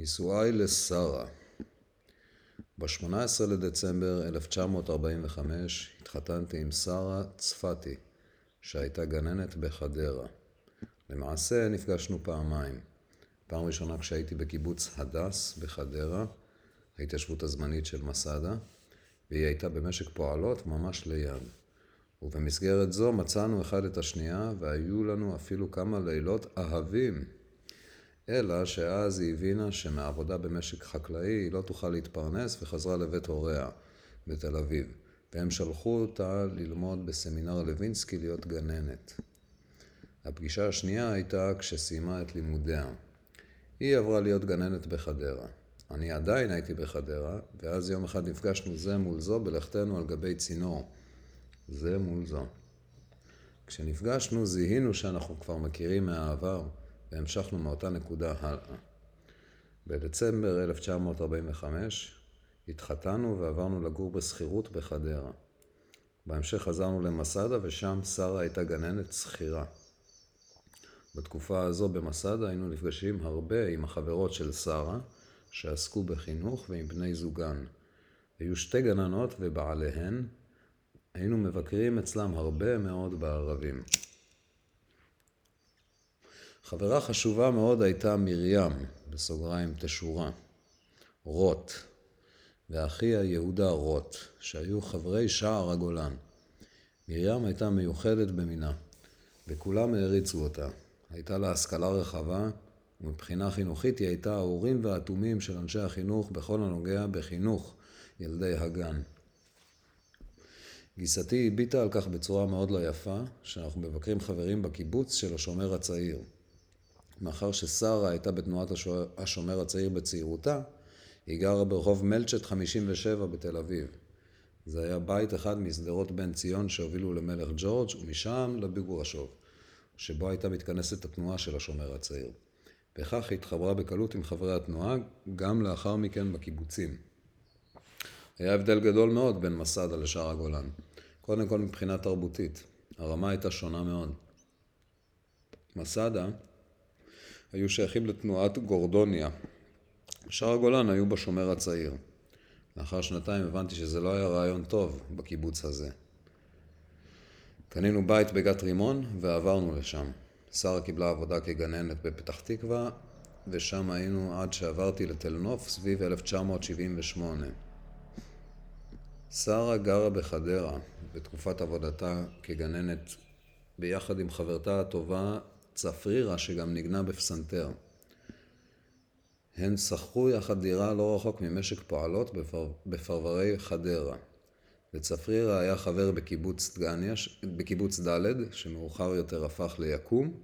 נישואיי לשרה ב-18 לדצמבר 1945 התחתנתי עם שרה צפתי, שהייתה גננת בחדרה. למעשה נפגשנו פעמיים. פעם ראשונה כשהייתי בקיבוץ הדס בחדרה, ההתיישבות הזמנית של מסדה, והיא הייתה במשק פועלות ממש ליד. ובמסגרת זו מצאנו אחד את השנייה, והיו לנו אפילו כמה לילות אהבים. אלא שאז היא הבינה שמעבודה במשק חקלאי היא לא תוכל להתפרנס וחזרה לבית הוריה בתל אביב. והם שלחו אותה ללמוד בסמינר לוינסקי להיות גננת. הפגישה השנייה הייתה כשסיימה את לימודיה. היא עברה להיות גננת בחדרה. אני עדיין הייתי בחדרה, ואז יום אחד נפגשנו זה מול זו בלכתנו על גבי צינור. זה מול זו. כשנפגשנו זיהינו שאנחנו כבר מכירים מהעבר, והמשכנו מאותה נקודה הלאה. בדצמבר 1945 התחתנו ועברנו לגור בשכירות בחדרה. בהמשך חזרנו למסדה ושם שרה הייתה גננת שכירה. בתקופה הזו במסדה היינו נפגשים הרבה עם החברות של שרה, שעסקו בחינוך ועם בני זוגן. היו שתי גננות ובעליהן, היינו מבקרים אצלם הרבה מאוד בערבים. חברה חשובה מאוד הייתה מרים, בסוגריים תשורה, רוט, ואחיה יהודה רוט, שהיו חברי שער הגולן. מרים הייתה מיוחדת במינה, וכולם העריצו אותה. הייתה לה השכלה רחבה, ומבחינה חינוכית היא הייתה האורים והאטומים של אנשי החינוך בכל הנוגע בחינוך ילדי הגן. גיסתי הביטה על כך בצורה מאוד לא יפה, שאנחנו מבקרים חברים בקיבוץ של השומר הצעיר. מאחר ששרה הייתה בתנועת השומר הצעיר בצעירותה, היא גרה ברחוב מלצ'ט 57 בתל אביב. זה היה בית אחד משדרות בן ציון שהובילו למלך ג'ורג' ומשם לביגורשוב, שבו הייתה מתכנסת התנועה של השומר הצעיר. וכך היא התחברה בקלות עם חברי התנועה, גם לאחר מכן בקיבוצים. היה הבדל גדול מאוד בין מסדה לשאר הגולן. קודם כל מבחינה תרבותית. הרמה הייתה שונה מאוד. מסדה היו שייכים לתנועת גורדוניה. שאר הגולן היו בשומר הצעיר. לאחר שנתיים הבנתי שזה לא היה רעיון טוב בקיבוץ הזה. קנינו בית בגת רימון ועברנו לשם. שרה קיבלה עבודה כגננת בפתח תקווה, ושם היינו עד שעברתי לתל נוף סביב 1978. שרה גרה בחדרה בתקופת עבודתה כגננת ביחד עם חברתה הטובה צפרירה שגם ניגנה בפסנתר. הן שכרו יחד דירה לא רחוק ממשק פועלות בפר... בפרברי חדרה. וצפרירה היה חבר בקיבוץ דגניה, בקיבוץ ד', שמאוחר יותר הפך ליקום,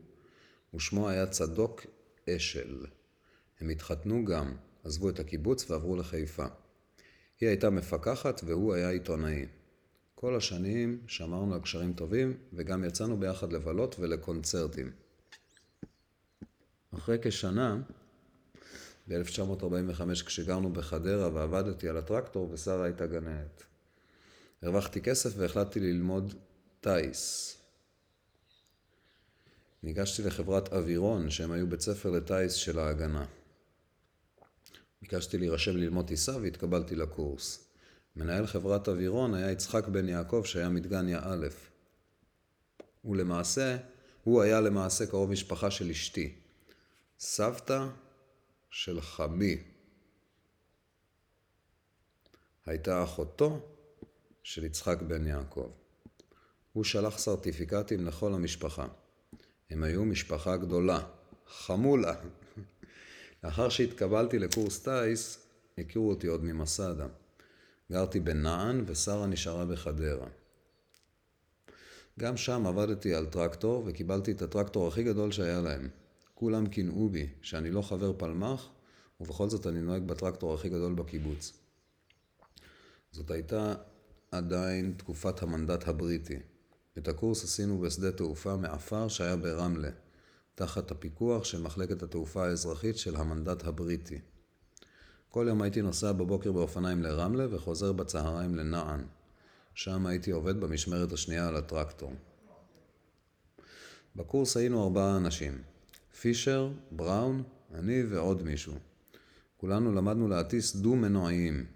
ושמו היה צדוק אשל. הם התחתנו גם, עזבו את הקיבוץ ועברו לחיפה. היא הייתה מפקחת והוא היה עיתונאי. כל השנים שמרנו על קשרים טובים, וגם יצאנו ביחד לבלות ולקונצרטים. אחרי כשנה, ב-1945, כשגרנו בחדרה ועבדתי על הטרקטור, ושרה הייתה גננת. הרווחתי כסף והחלטתי ללמוד טיס. ניגשתי לחברת אווירון, שהם היו בית ספר לטיס של ההגנה. ביקשתי להירשם ללמוד טיסה והתקבלתי לקורס. מנהל חברת אווירון היה יצחק בן יעקב שהיה מדגניה א'. ולמעשה, הוא היה למעשה קרוב משפחה של אשתי. סבתא של חמי הייתה אחותו של יצחק בן יעקב. הוא שלח סרטיפיקטים לכל המשפחה. הם היו משפחה גדולה, חמולה. לאחר שהתקבלתי לקורס טיס, הכירו אותי עוד ממסדה. גרתי בנען ושרה נשארה בחדרה. גם שם עבדתי על טרקטור וקיבלתי את הטרקטור הכי גדול שהיה להם. כולם קינאו בי שאני לא חבר פלמ"ח, ובכל זאת אני נוהג בטרקטור הכי גדול בקיבוץ. זאת הייתה עדיין תקופת המנדט הבריטי. את הקורס עשינו בשדה תעופה מעפר שהיה ברמלה, תחת הפיקוח של מחלקת התעופה האזרחית של המנדט הבריטי. כל יום הייתי נוסע בבוקר באופניים לרמלה וחוזר בצהריים לנען. שם הייתי עובד במשמרת השנייה על הטרקטור. בקורס היינו ארבעה אנשים, פישר, בראון, אני ועוד מישהו. כולנו למדנו להטיס דו-מנועיים.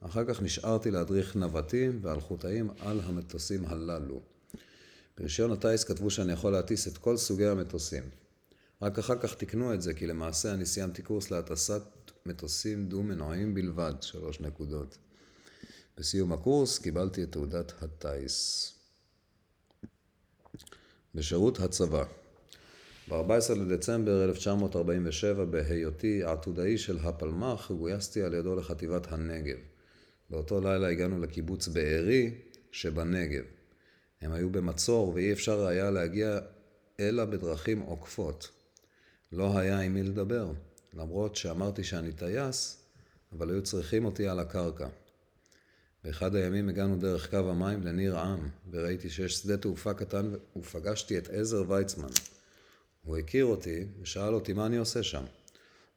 אחר כך נשארתי להדריך נווטים ואלחוטאים על המטוסים הללו. ברישיון הטיס כתבו שאני יכול להטיס את כל סוגי המטוסים. רק אחר כך תיקנו את זה, כי למעשה אני סיימתי קורס להטסת מטוסים דו-מנועיים בלבד, שלוש נקודות. בסיום הקורס קיבלתי את תעודת הטיס. בשירות הצבא ב-14 לדצמבר 1947, בהיותי עתודאי של הפלמ"ח, גויסתי על ידו לחטיבת הנגב. באותו לילה הגענו לקיבוץ בארי שבנגב. הם היו במצור ואי אפשר היה להגיע אלא בדרכים עוקפות. לא היה עם מי לדבר, למרות שאמרתי שאני טייס, אבל היו צריכים אותי על הקרקע. באחד הימים הגענו דרך קו המים לניר עם, וראיתי שיש שדה תעופה קטן ופגשתי את עזר ויצמן. הוא הכיר אותי ושאל אותי מה אני עושה שם.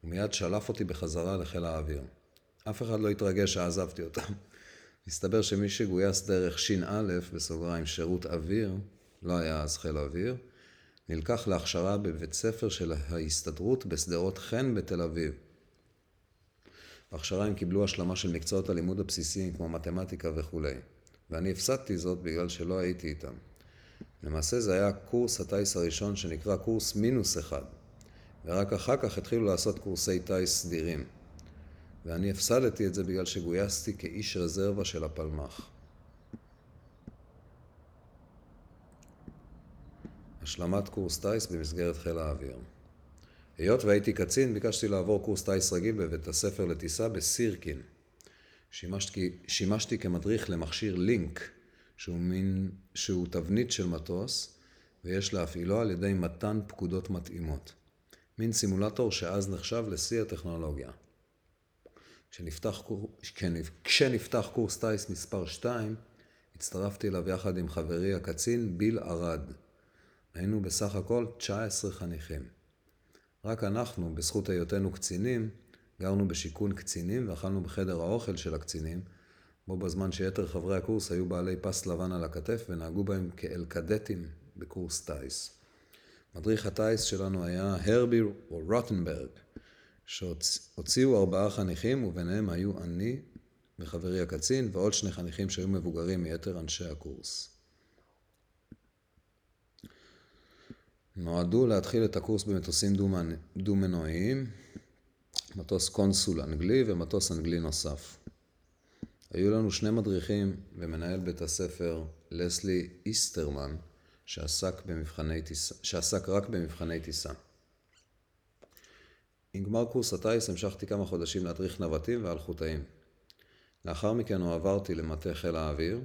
הוא מיד שלף אותי בחזרה לחיל האוויר. אף אחד לא התרגש שעזבתי אותם. מסתבר שמי שגויס דרך ש"א, בסוגריים שירות אוויר, לא היה אז חיל האוויר, נלקח להכשרה בבית ספר של ההסתדרות בשדרות חן בתל אביב. בהכשרה הם קיבלו השלמה של מקצועות הלימוד הבסיסיים כמו מתמטיקה וכולי, ואני הפסדתי זאת בגלל שלא הייתי איתם. למעשה זה היה קורס הטיס הראשון שנקרא קורס מינוס אחד, ורק אחר כך התחילו לעשות קורסי טיס סדירים. ואני הפסדתי את זה בגלל שגויסתי כאיש רזרבה של הפלמ"ח. השלמת קורס טיס במסגרת חיל האוויר. היות והייתי קצין, ביקשתי לעבור קורס טיס רגיל בבית הספר לטיסה בסירקין. שימשתי, שימשתי כמדריך למכשיר לינק, שהוא, מין, שהוא תבנית של מטוס, ויש להפעילו על ידי מתן פקודות מתאימות. מין סימולטור שאז נחשב לשיא הטכנולוגיה. כשנפתח, כשנפתח קורס טיס מספר 2, הצטרפתי אליו יחד עם חברי הקצין ביל ארד. היינו בסך הכל 19 חניכים. רק אנחנו, בזכות היותנו קצינים, גרנו בשיכון קצינים ואכלנו בחדר האוכל של הקצינים, בו בזמן שיתר חברי הקורס היו בעלי פס לבן על הכתף ונהגו בהם כאל קדטים בקורס טיס. מדריך הטיס שלנו היה הרבי רוטנברג, שהוציאו ארבעה חניכים וביניהם היו אני וחברי הקצין ועוד שני חניכים שהיו מבוגרים מיתר אנשי הקורס. נועדו להתחיל את הקורס במטוסים דו-מנועיים, מטוס קונסול אנגלי ומטוס אנגלי נוסף. היו לנו שני מדריכים ומנהל בית הספר לסלי איסטרמן, שעסק, טיסה, שעסק רק במבחני טיסה. עם גמר קורס הטיס המשכתי כמה חודשים להדריך נווטים ואלחוטאים. לאחר מכן הועברתי למטה חיל האוויר,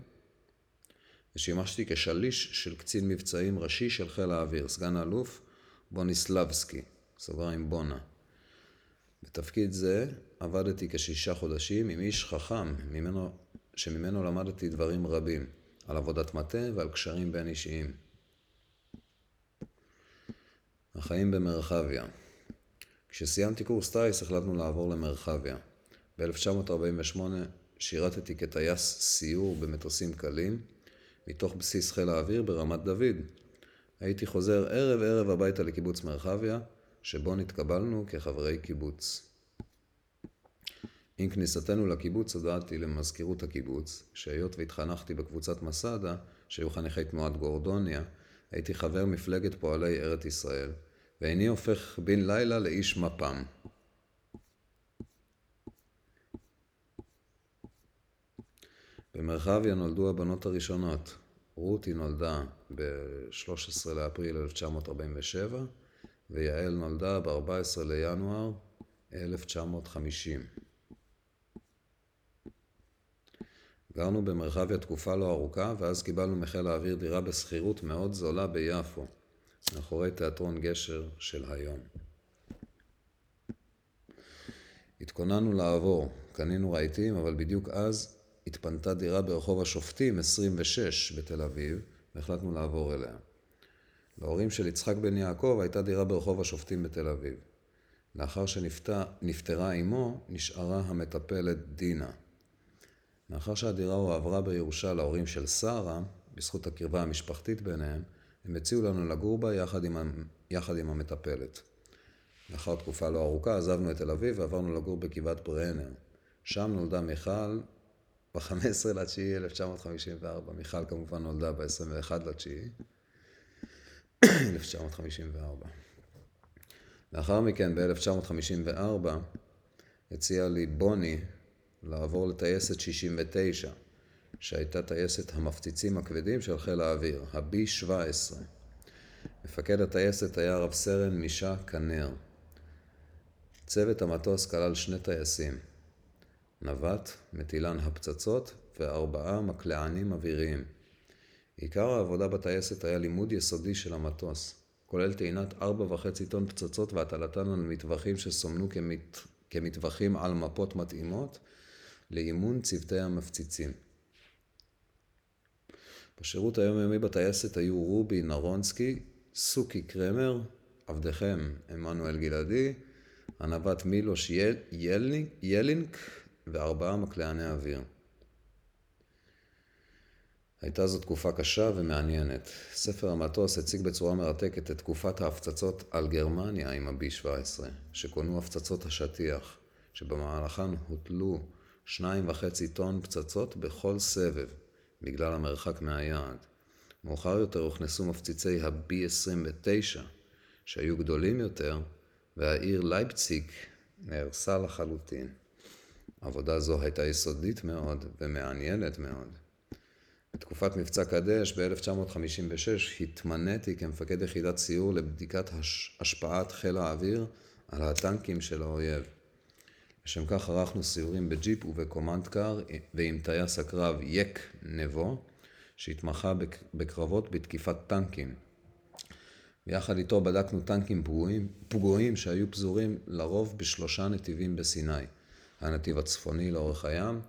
ושימשתי כשליש של קצין מבצעים ראשי של חיל האוויר, סגן האלוף בוניסלבסקי, סוגריים בונה. בתפקיד זה עבדתי כשישה חודשים עם איש חכם, ממנו, שממנו למדתי דברים רבים, על עבודת מטה ועל קשרים בין אישיים. החיים במרחביה כשסיימתי קורס טיס החלטנו לעבור למרחביה. ב-1948 שירתתי כטייס סיור במטוסים קלים, מתוך בסיס חיל האוויר ברמת דוד. הייתי חוזר ערב ערב הביתה לקיבוץ מרחביה, שבו נתקבלנו כחברי קיבוץ. עם כניסתנו לקיבוץ הודעתי למזכירות הקיבוץ, שהיות והתחנכתי בקבוצת מסדה, שהיו חניכי תנועת גורדוניה, הייתי חבר מפלגת פועלי ארץ ישראל, ואיני הופך בן לילה לאיש מפ"ם. במרחביה נולדו הבנות הראשונות. רותי נולדה ב-13 לאפריל 1947, ויעל נולדה ב-14 לינואר 1950. גרנו במרחביה תקופה לא ארוכה, ואז קיבלנו מחיל האוויר דירה בשכירות מאוד זולה ביפו, מאחורי תיאטרון גשר של היום. התכוננו לעבור, קנינו רהיטים, אבל בדיוק אז התפנתה דירה ברחוב השופטים 26 בתל אביב, והחלטנו לעבור אליה. להורים של יצחק בן יעקב הייתה דירה ברחוב השופטים בתל אביב. לאחר שנפטרה אמו, נשארה המטפלת דינה. מאחר שהדירה הועברה בירושה להורים של שרה, בזכות הקרבה המשפחתית ביניהם, הם הציעו לנו לגור בה יחד עם, יחד עם המטפלת. לאחר תקופה לא ארוכה עזבנו את תל אביב ועברנו לגור בגבעת ברנר. שם נולדה מיכל ב-15 לתשיעי 1954. מיכל כמובן נולדה ב-21 לתשיעי 1954. לאחר מכן, ב-1954, הציע לי בוני לעבור לטייסת 69, שהייתה טייסת המפציצים הכבדים של חיל האוויר, ה-B-17. מפקד הטייסת היה רב סרן מישה כנר. צוות המטוס כלל שני טייסים, נווט, מטילן הפצצות וארבעה מקלענים אוויריים. עיקר העבודה בטייסת היה לימוד יסודי של המטוס, כולל טעינת ארבע וחצי טון פצצות והטלתן על מטווחים שסומנו כמת... כמטווחים על מפות מתאימות לאימון צוותי המפציצים. בשירות היומיומי בטייסת היו רובי נרונסקי, סוכי קרמר, עבדכם עמנואל גלעדי, הנווט מילוש יל... ילינק, ילינק וארבעה מקלעני אוויר. הייתה זו תקופה קשה ומעניינת. ספר המטוס הציג בצורה מרתקת את תקופת ההפצצות על גרמניה עם ה-B-17, שכונו הפצצות השטיח, שבמהלכן הוטלו שניים וחצי טון פצצות בכל סבב, בגלל המרחק מהיעד. מאוחר יותר הוכנסו מפציצי ה-B-29, שהיו גדולים יותר, והעיר לייפציג נהרסה לחלוטין. עבודה זו הייתה יסודית מאוד ומעניינת מאוד. בתקופת מבצע קדש ב-1956 התמניתי כמפקד יחידת סיור לבדיקת השפעת חיל האוויר על הטנקים של האויב. לשם כך ערכנו סיורים בג'יפ ובקומנדקר ועם טייס הקרב יק נבו, שהתמחה בקרבות בתקיפת טנקים. ויחד איתו בדקנו טנקים פגועים, פגועים שהיו פזורים לרוב בשלושה נתיבים בסיני. הנתיב הצפוני לאורך הים,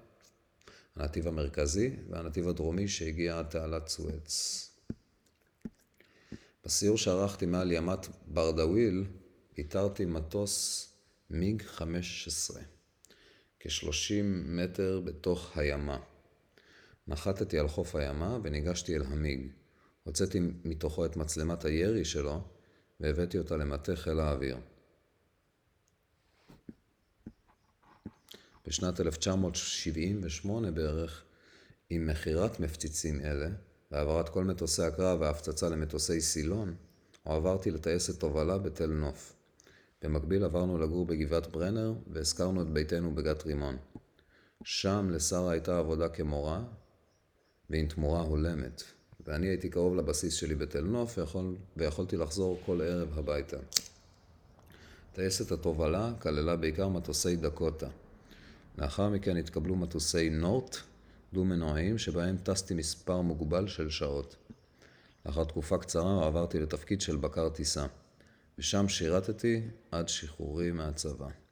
הנתיב המרכזי והנתיב הדרומי שהגיע עד תעלת סואץ. בסיור שערכתי מעל ימת ברדאוויל, איתרתי מטוס מיג 15, כ-30 מטר בתוך הימה. נחתתי על חוף הימה וניגשתי אל המיג. הוצאתי מתוכו את מצלמת הירי שלו והבאתי אותה למטה חיל האוויר. בשנת 1978 בערך, עם מכירת מפציצים אלה, והעברת כל מטוסי הקרב וההפצצה למטוסי סילון, הועברתי לטייסת תובלה בתל נוף. במקביל עברנו לגור בגבעת ברנר, והזכרנו את ביתנו בגת רימון. שם לשרה הייתה עבודה כמורה, ועם תמורה הולמת, ואני הייתי קרוב לבסיס שלי בתל נוף, ויכול, ויכולתי לחזור כל ערב הביתה. טייסת התובלה כללה בעיקר מטוסי דקוטה. לאחר מכן התקבלו מטוסי נורט דו-מנועיים שבהם טסתי מספר מוגבל של שעות. לאחר תקופה קצרה עברתי לתפקיד של בקר טיסה, ושם שירתתי עד שחרורי מהצבא.